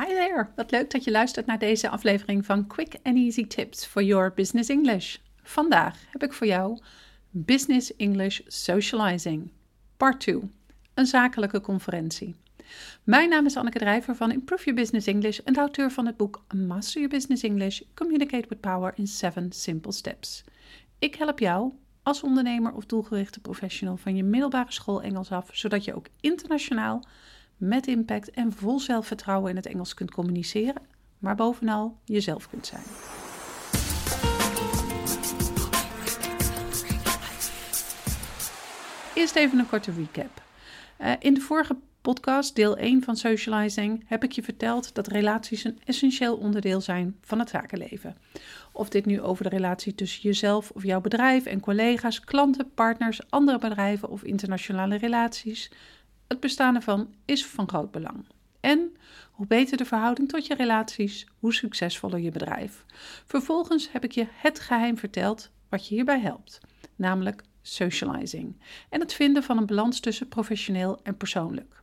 Hi there, wat leuk dat je luistert naar deze aflevering van Quick and Easy Tips for Your Business English. Vandaag heb ik voor jou Business English Socializing, part 2, een zakelijke conferentie. Mijn naam is Anneke Drijver van Improve Your Business English en de auteur van het boek Master Your Business English, Communicate with Power in 7 Simple Steps. Ik help jou als ondernemer of doelgerichte professional van je middelbare school Engels af, zodat je ook internationaal met impact en vol zelfvertrouwen in het Engels kunt communiceren, maar bovenal jezelf kunt zijn. Eerst even een korte recap. Uh, in de vorige podcast, deel 1 van Socializing, heb ik je verteld dat relaties een essentieel onderdeel zijn van het zakenleven. Of dit nu over de relatie tussen jezelf of jouw bedrijf en collega's, klanten, partners, andere bedrijven of internationale relaties, het bestaan ervan is van groot belang. En hoe beter de verhouding tot je relaties, hoe succesvoller je bedrijf. Vervolgens heb ik je het geheim verteld wat je hierbij helpt, namelijk socializing en het vinden van een balans tussen professioneel en persoonlijk.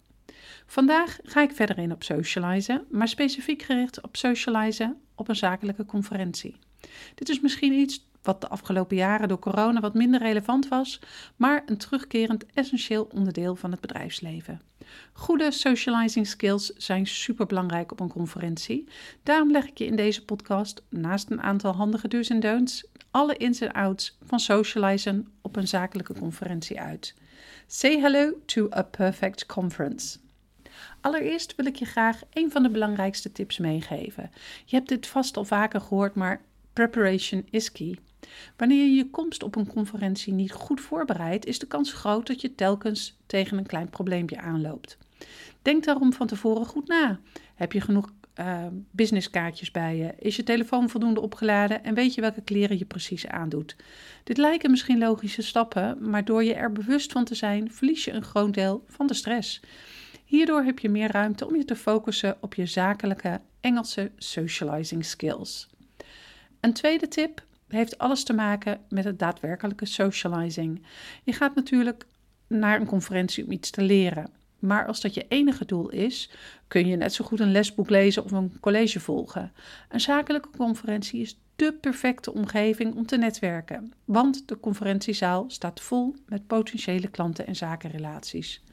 Vandaag ga ik verder in op socializen, maar specifiek gericht op socializen op een zakelijke conferentie. Dit is misschien iets wat de afgelopen jaren door corona wat minder relevant was, maar een terugkerend essentieel onderdeel van het bedrijfsleven. Goede socializing skills zijn superbelangrijk op een conferentie. Daarom leg ik je in deze podcast, naast een aantal handige do's en don'ts, alle ins en outs van socializen op een zakelijke conferentie uit. Say hello to a perfect conference. Allereerst wil ik je graag een van de belangrijkste tips meegeven. Je hebt dit vast al vaker gehoord, maar preparation is key. Wanneer je je komst op een conferentie niet goed voorbereidt, is de kans groot dat je telkens tegen een klein probleempje aanloopt. Denk daarom van tevoren goed na. Heb je genoeg uh, businesskaartjes bij je? Is je telefoon voldoende opgeladen en weet je welke kleren je precies aandoet? Dit lijken misschien logische stappen, maar door je er bewust van te zijn, verlies je een groot deel van de stress. Hierdoor heb je meer ruimte om je te focussen op je zakelijke Engelse socializing skills. Een tweede tip heeft alles te maken met het daadwerkelijke socializing. Je gaat natuurlijk naar een conferentie om iets te leren. Maar als dat je enige doel is, kun je net zo goed een lesboek lezen of een college volgen. Een zakelijke conferentie is de perfecte omgeving om te netwerken, want de conferentiezaal staat vol met potentiële klanten en zakenrelaties.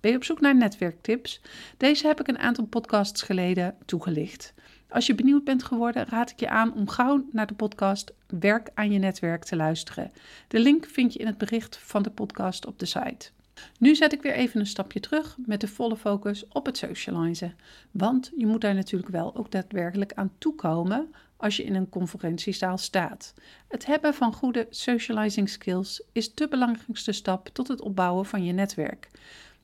Ben je op zoek naar netwerktips? Deze heb ik een aantal podcasts geleden toegelicht. Als je benieuwd bent geworden, raad ik je aan om gauw naar de podcast Werk aan je netwerk te luisteren. De link vind je in het bericht van de podcast op de site. Nu zet ik weer even een stapje terug met de volle focus op het socializen. Want je moet daar natuurlijk wel ook daadwerkelijk aan toekomen als je in een conferentiezaal staat. Het hebben van goede socializing skills is de belangrijkste stap tot het opbouwen van je netwerk.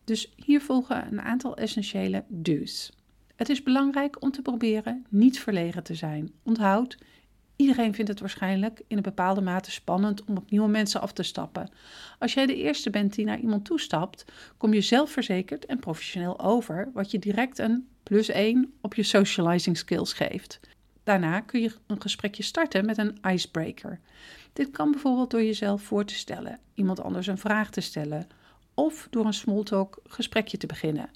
Dus hier volgen een aantal essentiële do's. Het is belangrijk om te proberen niet verlegen te zijn. Onthoud, iedereen vindt het waarschijnlijk in een bepaalde mate spannend om op nieuwe mensen af te stappen. Als jij de eerste bent die naar iemand toestapt, kom je zelfverzekerd en professioneel over, wat je direct een plus 1 op je socializing skills geeft. Daarna kun je een gesprekje starten met een icebreaker. Dit kan bijvoorbeeld door jezelf voor te stellen, iemand anders een vraag te stellen of door een smalltalk gesprekje te beginnen.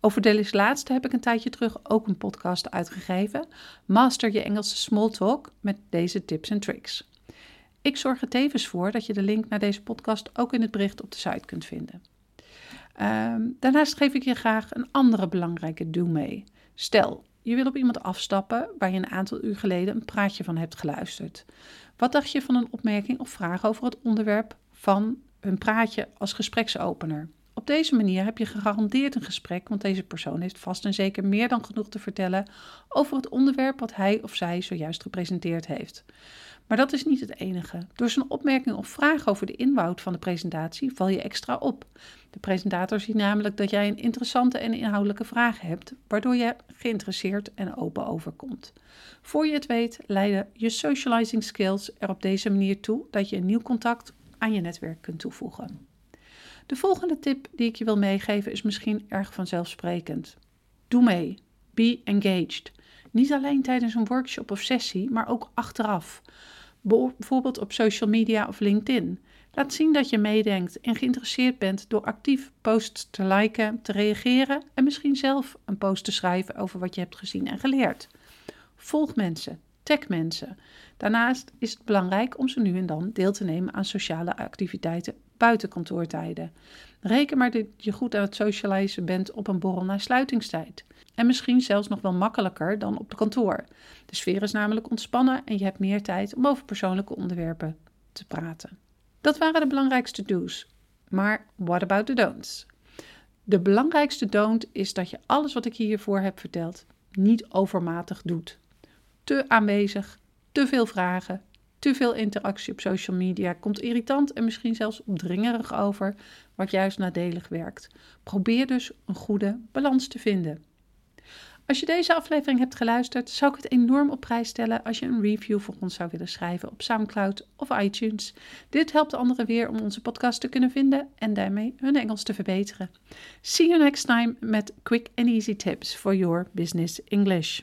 Over deze laatste heb ik een tijdje terug ook een podcast uitgegeven. Master je Engelse smalltalk met deze tips en tricks. Ik zorg er tevens voor dat je de link naar deze podcast ook in het bericht op de site kunt vinden. Ehm, daarnaast geef ik je graag een andere belangrijke do mee. Stel, je wil op iemand afstappen waar je een aantal uur geleden een praatje van hebt geluisterd. Wat dacht je van een opmerking of vraag over het onderwerp van hun praatje als gespreksopener? Deze manier heb je gegarandeerd een gesprek, want deze persoon heeft vast en zeker meer dan genoeg te vertellen over het onderwerp wat hij of zij zojuist gepresenteerd heeft. Maar dat is niet het enige. Door zijn opmerking of vraag over de inhoud van de presentatie val je extra op. De presentator ziet namelijk dat jij een interessante en inhoudelijke vraag hebt, waardoor je geïnteresseerd en open overkomt. Voor je het weet, leiden je socializing skills er op deze manier toe dat je een nieuw contact aan je netwerk kunt toevoegen. De volgende tip die ik je wil meegeven is misschien erg vanzelfsprekend. Doe mee. Be engaged. Niet alleen tijdens een workshop of sessie, maar ook achteraf. Bijvoorbeeld op social media of LinkedIn. Laat zien dat je meedenkt en geïnteresseerd bent door actief posts te liken, te reageren en misschien zelf een post te schrijven over wat je hebt gezien en geleerd. Volg mensen, mensen. Daarnaast is het belangrijk om zo nu en dan deel te nemen aan sociale activiteiten buiten kantoortijden. Reken maar dat je goed aan het socializen bent op een borrel na sluitingstijd. En misschien zelfs nog wel makkelijker dan op het kantoor. De sfeer is namelijk ontspannen en je hebt meer tijd om over persoonlijke onderwerpen te praten. Dat waren de belangrijkste do's. Maar what about the don'ts? De belangrijkste don't is dat je alles wat ik hiervoor heb verteld niet overmatig doet. Te aanwezig, te veel vragen, te veel interactie op social media komt irritant en misschien zelfs opdringerig over, wat juist nadelig werkt. Probeer dus een goede balans te vinden. Als je deze aflevering hebt geluisterd, zou ik het enorm op prijs stellen als je een review voor ons zou willen schrijven op SoundCloud of iTunes. Dit helpt anderen weer om onze podcast te kunnen vinden en daarmee hun Engels te verbeteren. See you next time met quick and easy tips for your business English.